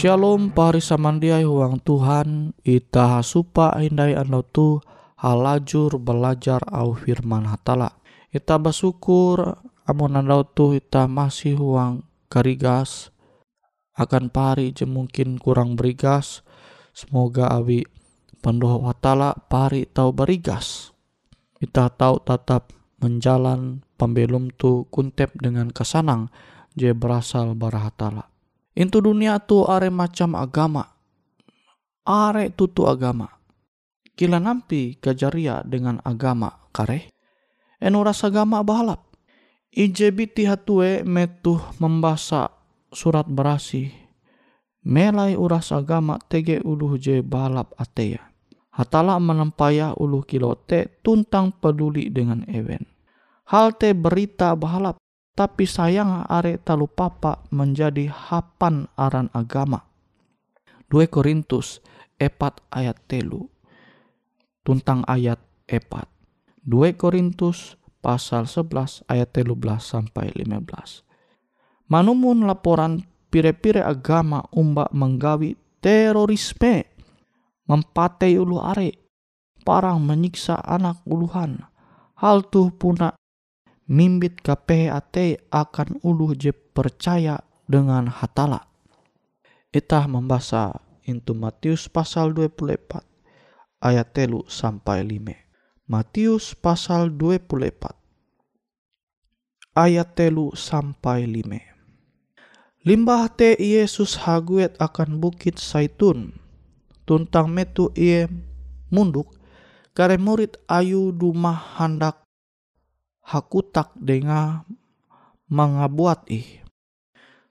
Shalom pari samandiai huang Tuhan ita supa hindai anda tu halajur belajar au firman hatala. Ita bersyukur amun anda tu ita masih huang karigas akan pari je mungkin kurang berigas. Semoga awi pendoa hatala pari tau berigas. Ita tahu tetap menjalan pembelum tu kuntep dengan kesanang je berasal barahatala. Intu dunia tu are macam agama. Are tutu agama. Kila nampi kajaria dengan agama kare. Enu rasa agama balap. Ije biti hatue metuh membasa surat berasi. Melai uras agama tege uluh je balap ateya. Hatala menempaya ulu kilote tuntang peduli dengan ewen. Hal te berita bahalap, tapi sayang are talu papa menjadi hapan aran agama. 2 Korintus epat ayat telu tuntang ayat epat. 2 Korintus pasal 11 ayat telu belas sampai 15. Manumun laporan pire-pire agama umbak menggawi terorisme mempatai ulu are, parang menyiksa anak uluhan. Hal tuh puna mimbit KPAT akan ulu je percaya dengan hatala. Itah membaca into Matius pasal 24 ayat telu sampai 5. Matius pasal 24 ayat telu sampai 5. Limbah te Yesus haguet akan bukit Saitun tuntang metu ie munduk kare murid ayu dumah handak hakutak denga mangabuat ih.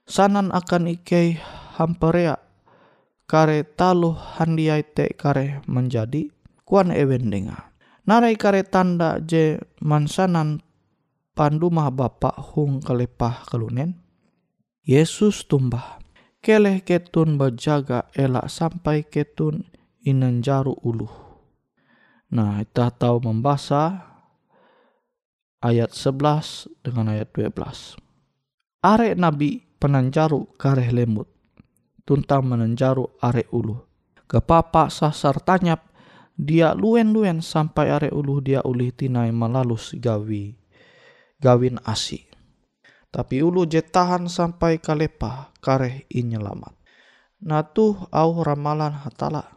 Sanan akan ike hamperea kare taluh handiai te kare menjadi kuan ewen denga. Narai kare tanda je mansanan pandumah bapak hung kelepah kelunen. Yesus tumbah. Keleh ketun berjaga elak sampai ketun inanjaru uluh. Nah, kita tahu membaca ayat 11 dengan ayat 12. Are nabi penanjaru kareh lemut, tuntang menanjaru are uluh. Kepapa sasar tanyap, dia luen-luen sampai are uluh dia ulih tinai melalus gawi, gawin asi tapi ulu je tahan sampai kalepa kareh inyelamat. Nah tuh au ramalan hatala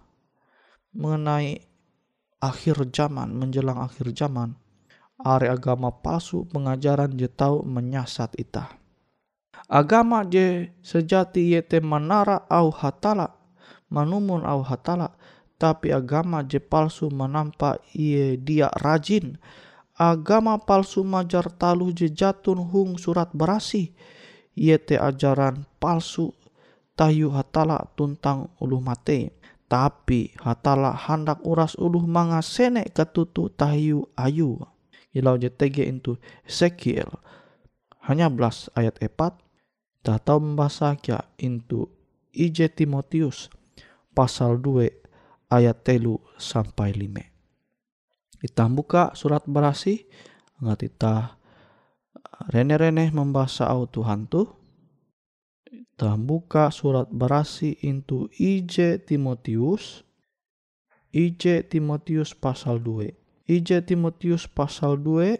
mengenai akhir zaman, menjelang akhir zaman. Are agama palsu pengajaran je tahu menyasat ita. Agama je sejati yete manara au hatala, manumun au hatala, tapi agama je palsu menampak iye dia rajin, agama palsu majar talu jejatun hung surat berasi yete ajaran palsu tayu hatala tuntang ulu mate. Tapi hatala hendak uras uluh mangasene ketutu tayu ayu JTG itu Ezekiel. Hanya belas ayat epat tak tahu membaca kia itu IJ Timotius pasal 2 ayat telu sampai 5 kita buka surat berasi nggak kita rene-rene membaca au Tuhan tuh kita buka surat berasi into IJ Timotius IJ Timotius pasal 2 IJ Timotius pasal 2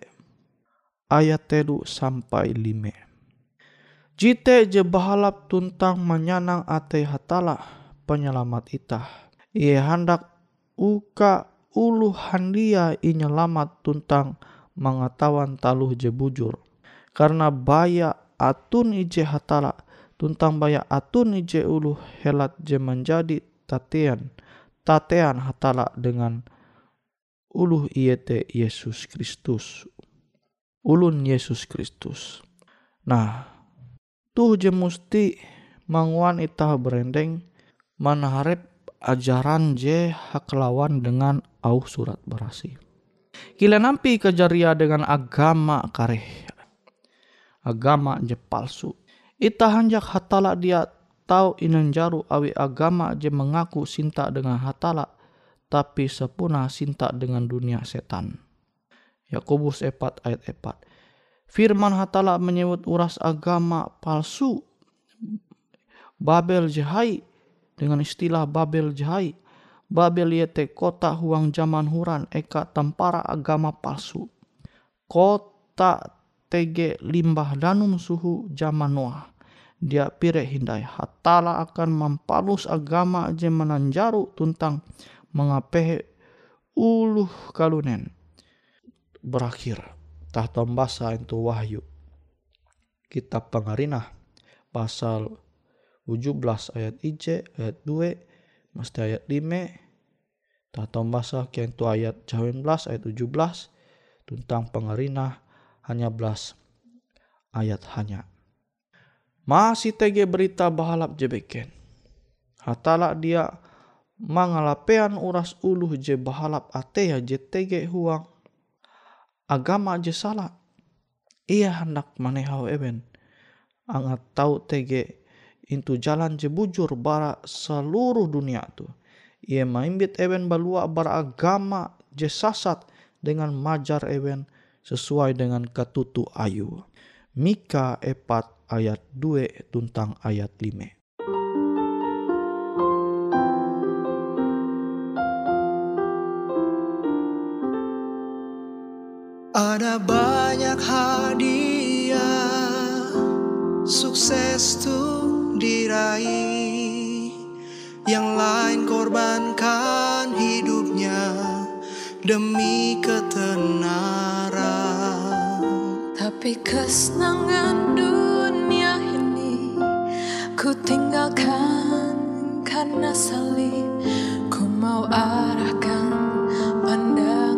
ayat telu sampai 5 Jite je bahalap tuntang menyanang ate hatala penyelamat itah. Ia hendak uka ulu handia inyelamat tuntang mengetahuan taluh je bujur. Karena baya atun ije hatala tuntang baya atun ije ulu helat je menjadi tatean tatean hatala dengan ulu iete Yesus Kristus. Ulun Yesus Kristus. Nah, tuh je musti manguan itah berendeng manaharep ajaran je hak lawan dengan au surat berasi. Kila nampi kejaria dengan agama kareh. Agama je palsu. Ita hanjak hatala dia tahu inanjaru awi agama je mengaku cinta dengan hatala tapi sepuna cinta dengan dunia setan. Yakobus 4 ayat 4. Firman hatala menyebut uras agama palsu. Babel jahai dengan istilah Babel jahai Babel yete kota huang zaman huran eka tempara agama palsu. Kota tege limbah danum suhu zaman Noah. Dia pire hindai hatala akan mampalus agama je menanjaru tuntang mengapehe uluh kalunen. Berakhir. tahta basa itu wahyu kitab pengarinah pasal 17 ayat IJ ayat 2 mesti ayat 5 tahta basa itu ayat 19 ayat 17 tentang pengarinah hanya belas ayat hanya masih tege berita bahalap jebeken hatala dia mangalapean uras uluh je bahalap atea je tege huang. Agama je salah. Ia hendak manehau eben. Angat tahu tege itu jalan je bujur bara seluruh dunia tu. Ia maimbit eben balua beragama je sasat dengan majar eben sesuai dengan ketutu ayu. Mika 4 ayat 2 tentang ayat 5 Ada banyak hadiah Sukses tuh diraih Yang lain korbankan hidupnya Demi ketenaran. Tapi kesenangan dunia ini Ku tinggalkan karena salib. Ku mau arahkan pandanganku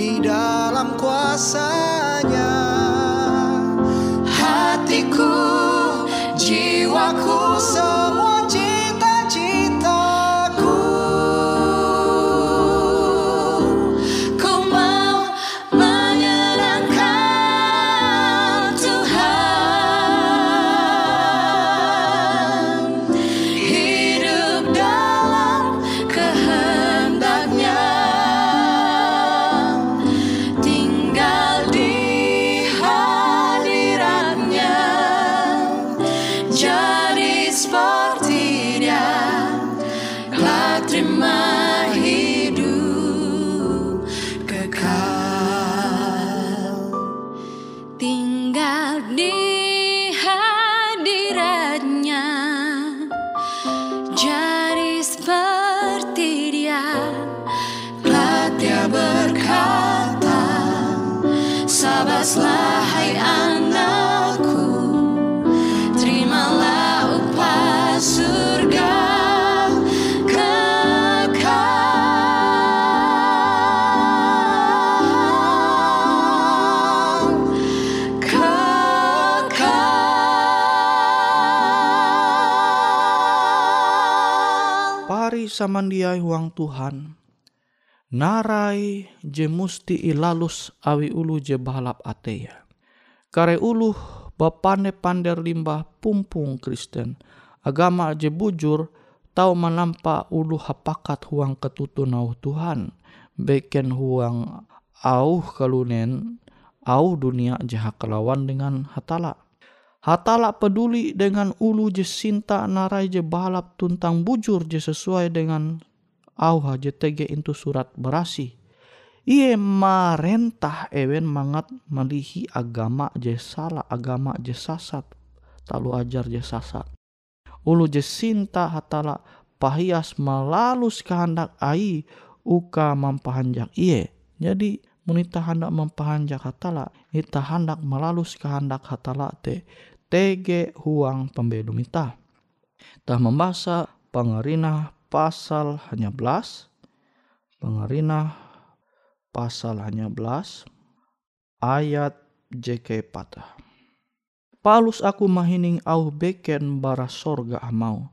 di dalam kuasanya Jadi seperti dia. Telah dia berkata Sabatlah hai anakku samandiai huang Tuhan narai je musti ilalus awi ulu je balap ateya. Kare ulu bapane pander limbah pumpung Kristen. Agama je bujur tau menampa ulu hapakat huang ketutun au Tuhan. Beken huang au kalunen au dunia jahat kelawan dengan hatala. Hatala peduli dengan ulu je sinta narai je balap tuntang bujur je sesuai dengan au je tege itu surat berasi. Ie marentah ewen mangat melihi agama je salah agama je sasat talu ajar je sasat. Ulu je sinta hatala pahias melalus kehendak ai uka mampahanjak iye. Jadi munita hendak mampahanjak hatala, ita hendak melalus kehendak hatala te tege huang pembelum ita. Tah membaca pengerina pasal hanya belas, pengerina pasal hanya belas, ayat JK patah. Palus aku mahining au beken bara sorga amau.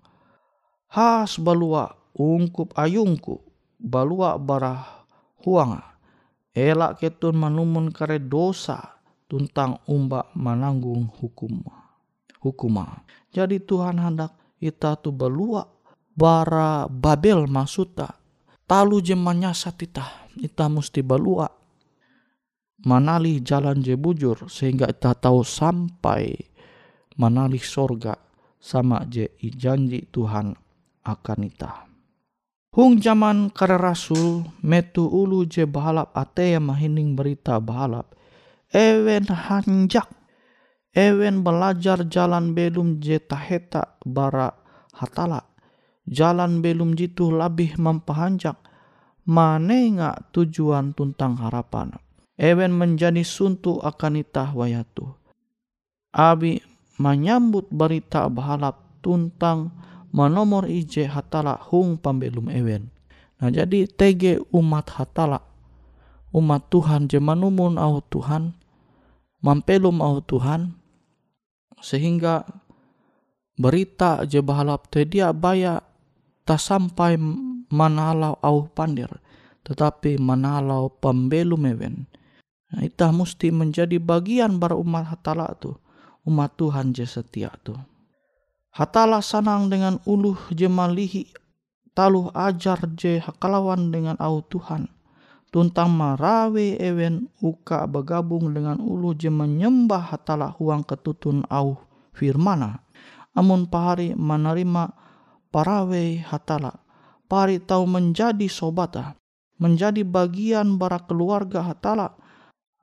Has balua ungkup ayungku, balua bara huanga. Elak ketun manumun kare dosa tuntang umba menanggung hukum hukuma. Jadi Tuhan hendak kita tu balua bara Babel masuta talu je manyasat ita ita musti balua manali jalan je bujur sehingga ita tahu sampai manali sorga sama je janji Tuhan akan ita. Hung zaman kare rasul metu ulu je bahalap ate yang mahining berita bahalap ewen hanjak ewen belajar jalan belum je taheta bara hatala. Jalan belum jitu lebih mempahanjak. Manenga tujuan tuntang harapan. Ewen menjadi suntu akan itah wayatu abi menyambut berita bahalap tuntang manomor ije hatala hung pambelum ewen. Nah jadi tege umat hatala. Umat Tuhan je manumun au Tuhan. Mampelum au Tuhan sehingga berita je bahalap te dia baya tak sampai manalau au pandir tetapi manalau pembelum ewen. Nah, itah mesti menjadi bagian bar umat hatala tu umat Tuhan je setia tu. Hatala sanang dengan uluh je malihi taluh ajar je hakalawan dengan au Tuhan. Tuntang marawe ewen uka bergabung dengan ulu je menyembah hatala huang ketutun au firmana. Amun pahari menerima parawe hatala. Pari tahu menjadi sobata. Menjadi bagian bara keluarga hatala.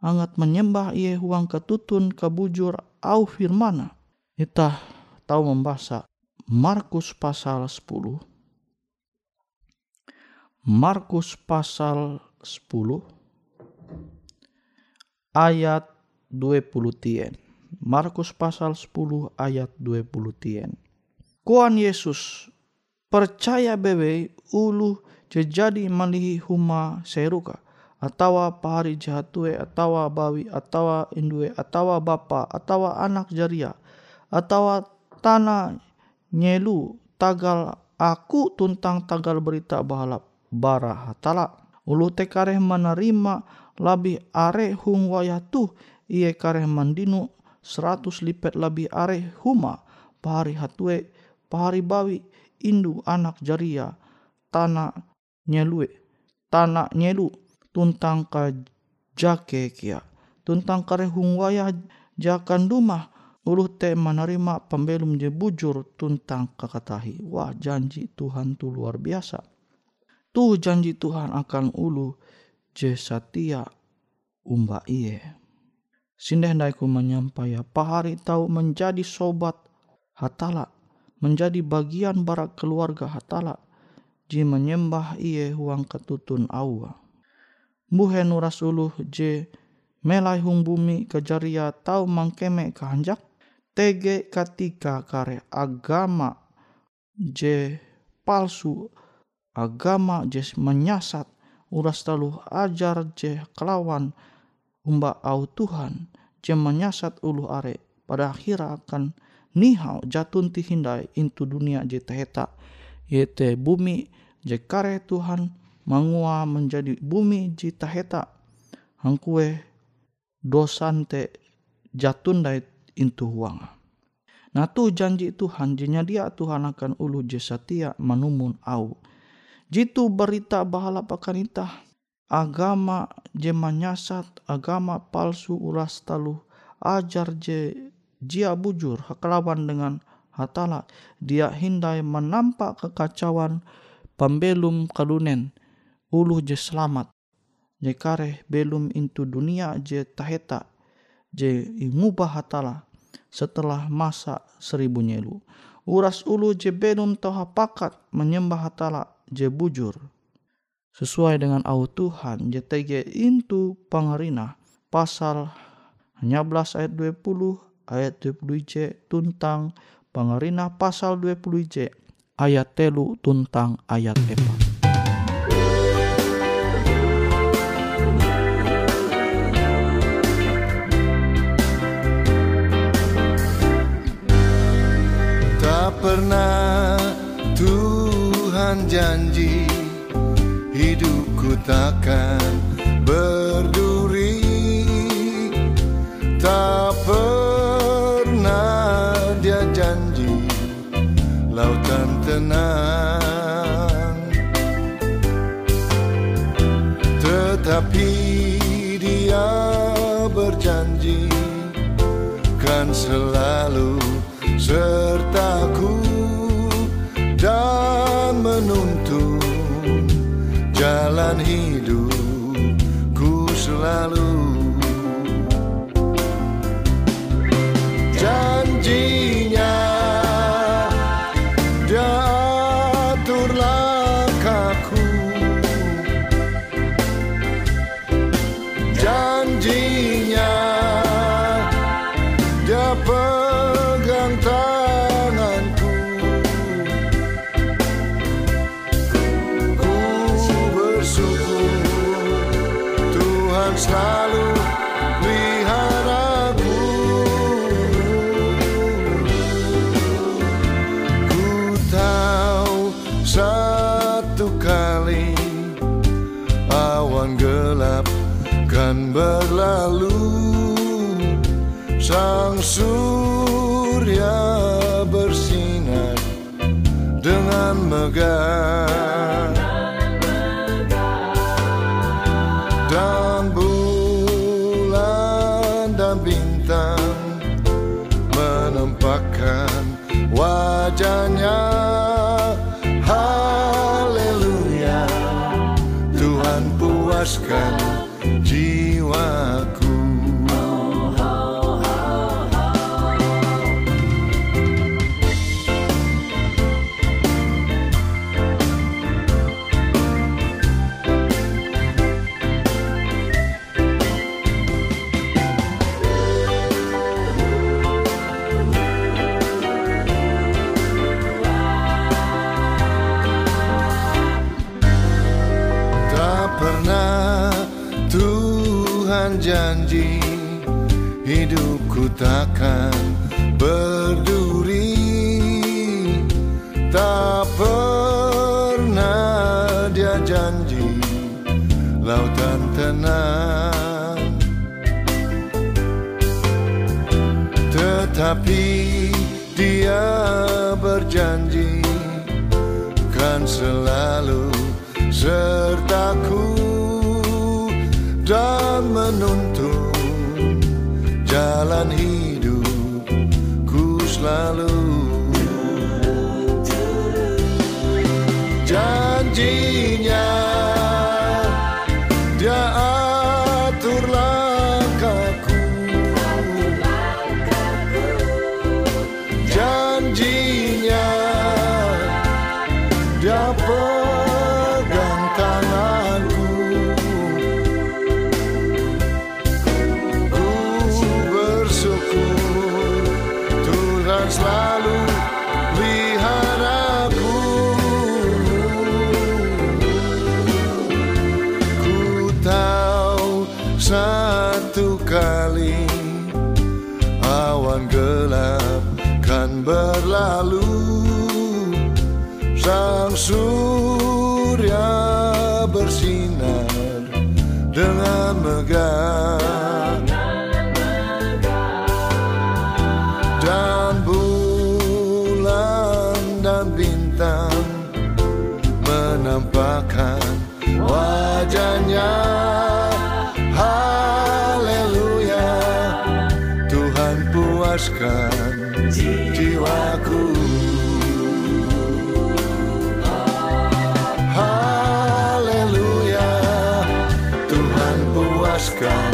Angat menyembah ia huang ketutun kebujur au firmana. Itah tahu membaca Markus pasal 10 Markus pasal 10 ayat 20 tien. Markus pasal 10 ayat 20 tien. Kuan Yesus percaya bebe ulu jejadi malihi huma seruka atawa pahari jahatue atawa bawi atawa indue atawa bapa atawa anak jaria atawa tanah nyelu tagal aku tuntang tagal berita bahalap bara hatala ulu te kareh menerima lebih are hung wayah tu iye kareh mandinu seratus lipet lebih are huma. Pahari hatue pahari bawi indu anak jaria. Tanah nyelue tanah nyelu tuntang ka jake kia. Tuntang kareh hung wayah jakan dumah. Uluh te menerima pembelum je bujur tuntang kakatahi. Wah janji Tuhan tu luar biasa. Tu janji Tuhan akan ulu je satia umba iye. Sindah ku menyampaya pahari tahu menjadi sobat hatala. Menjadi bagian barak keluarga hatala. Ji menyembah iye huang ketutun awa. Buhe nuras uluh je melai hung bumi kejaria tahu mangkeme kehanjak tege ketika kare agama je palsu agama je menyasat uras talu ajar je kelawan umba au Tuhan je menyasat ulu are pada akhir akan nihau jatun tihindai intu dunia je teheta yete bumi je kare Tuhan mangua menjadi bumi jita heta hangkue dosante jatun dait intu huang. Nah tu janji Tuhan jinya dia Tuhan akan ulu je setia manumun au. Jitu berita bahala pakanita agama je manyasat agama palsu uras talu. Ajar je jia bujur hakelawan dengan hatala. Dia hindai menampak kekacauan pembelum kalunen. Ulu je selamat. Je kare belum intu dunia je taheta. Je ingubah hatala setelah masa seribu nyelu. Uras ulu je belum tahu pakat menyembah hatala je bujur. Sesuai dengan au Tuhan JTG intu pangarina pasal 11 ayat 20 ayat 20 J tuntang pangarina pasal 20 J ayat telu tuntang ayat 4 Tak pernah Tuhan janji hidupku takkan berduri. Tak pernah menuntun. Jalan hidupku selalu sang surya bersinar dengan megah Janji Hidupku takkan berduri. Tak pernah dia janji Lautan tenang. Tetapi dia berjanji Kan selalu sertaku jalan hidupku selalu puaskan jiwaku. Haleluya Tuhan puaskan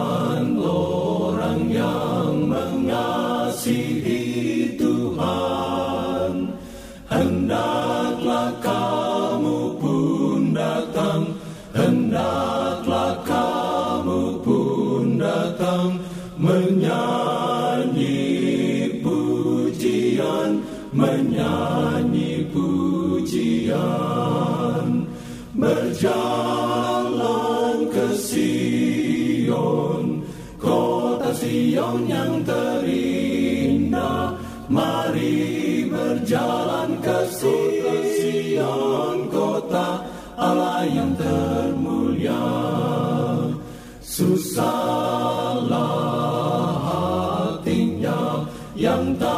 Berjalan ke Sion Kota Sion yang terindah. Mari berjalan ke Sion Kota Allah yang termulia. Susahlah hatinya yang tak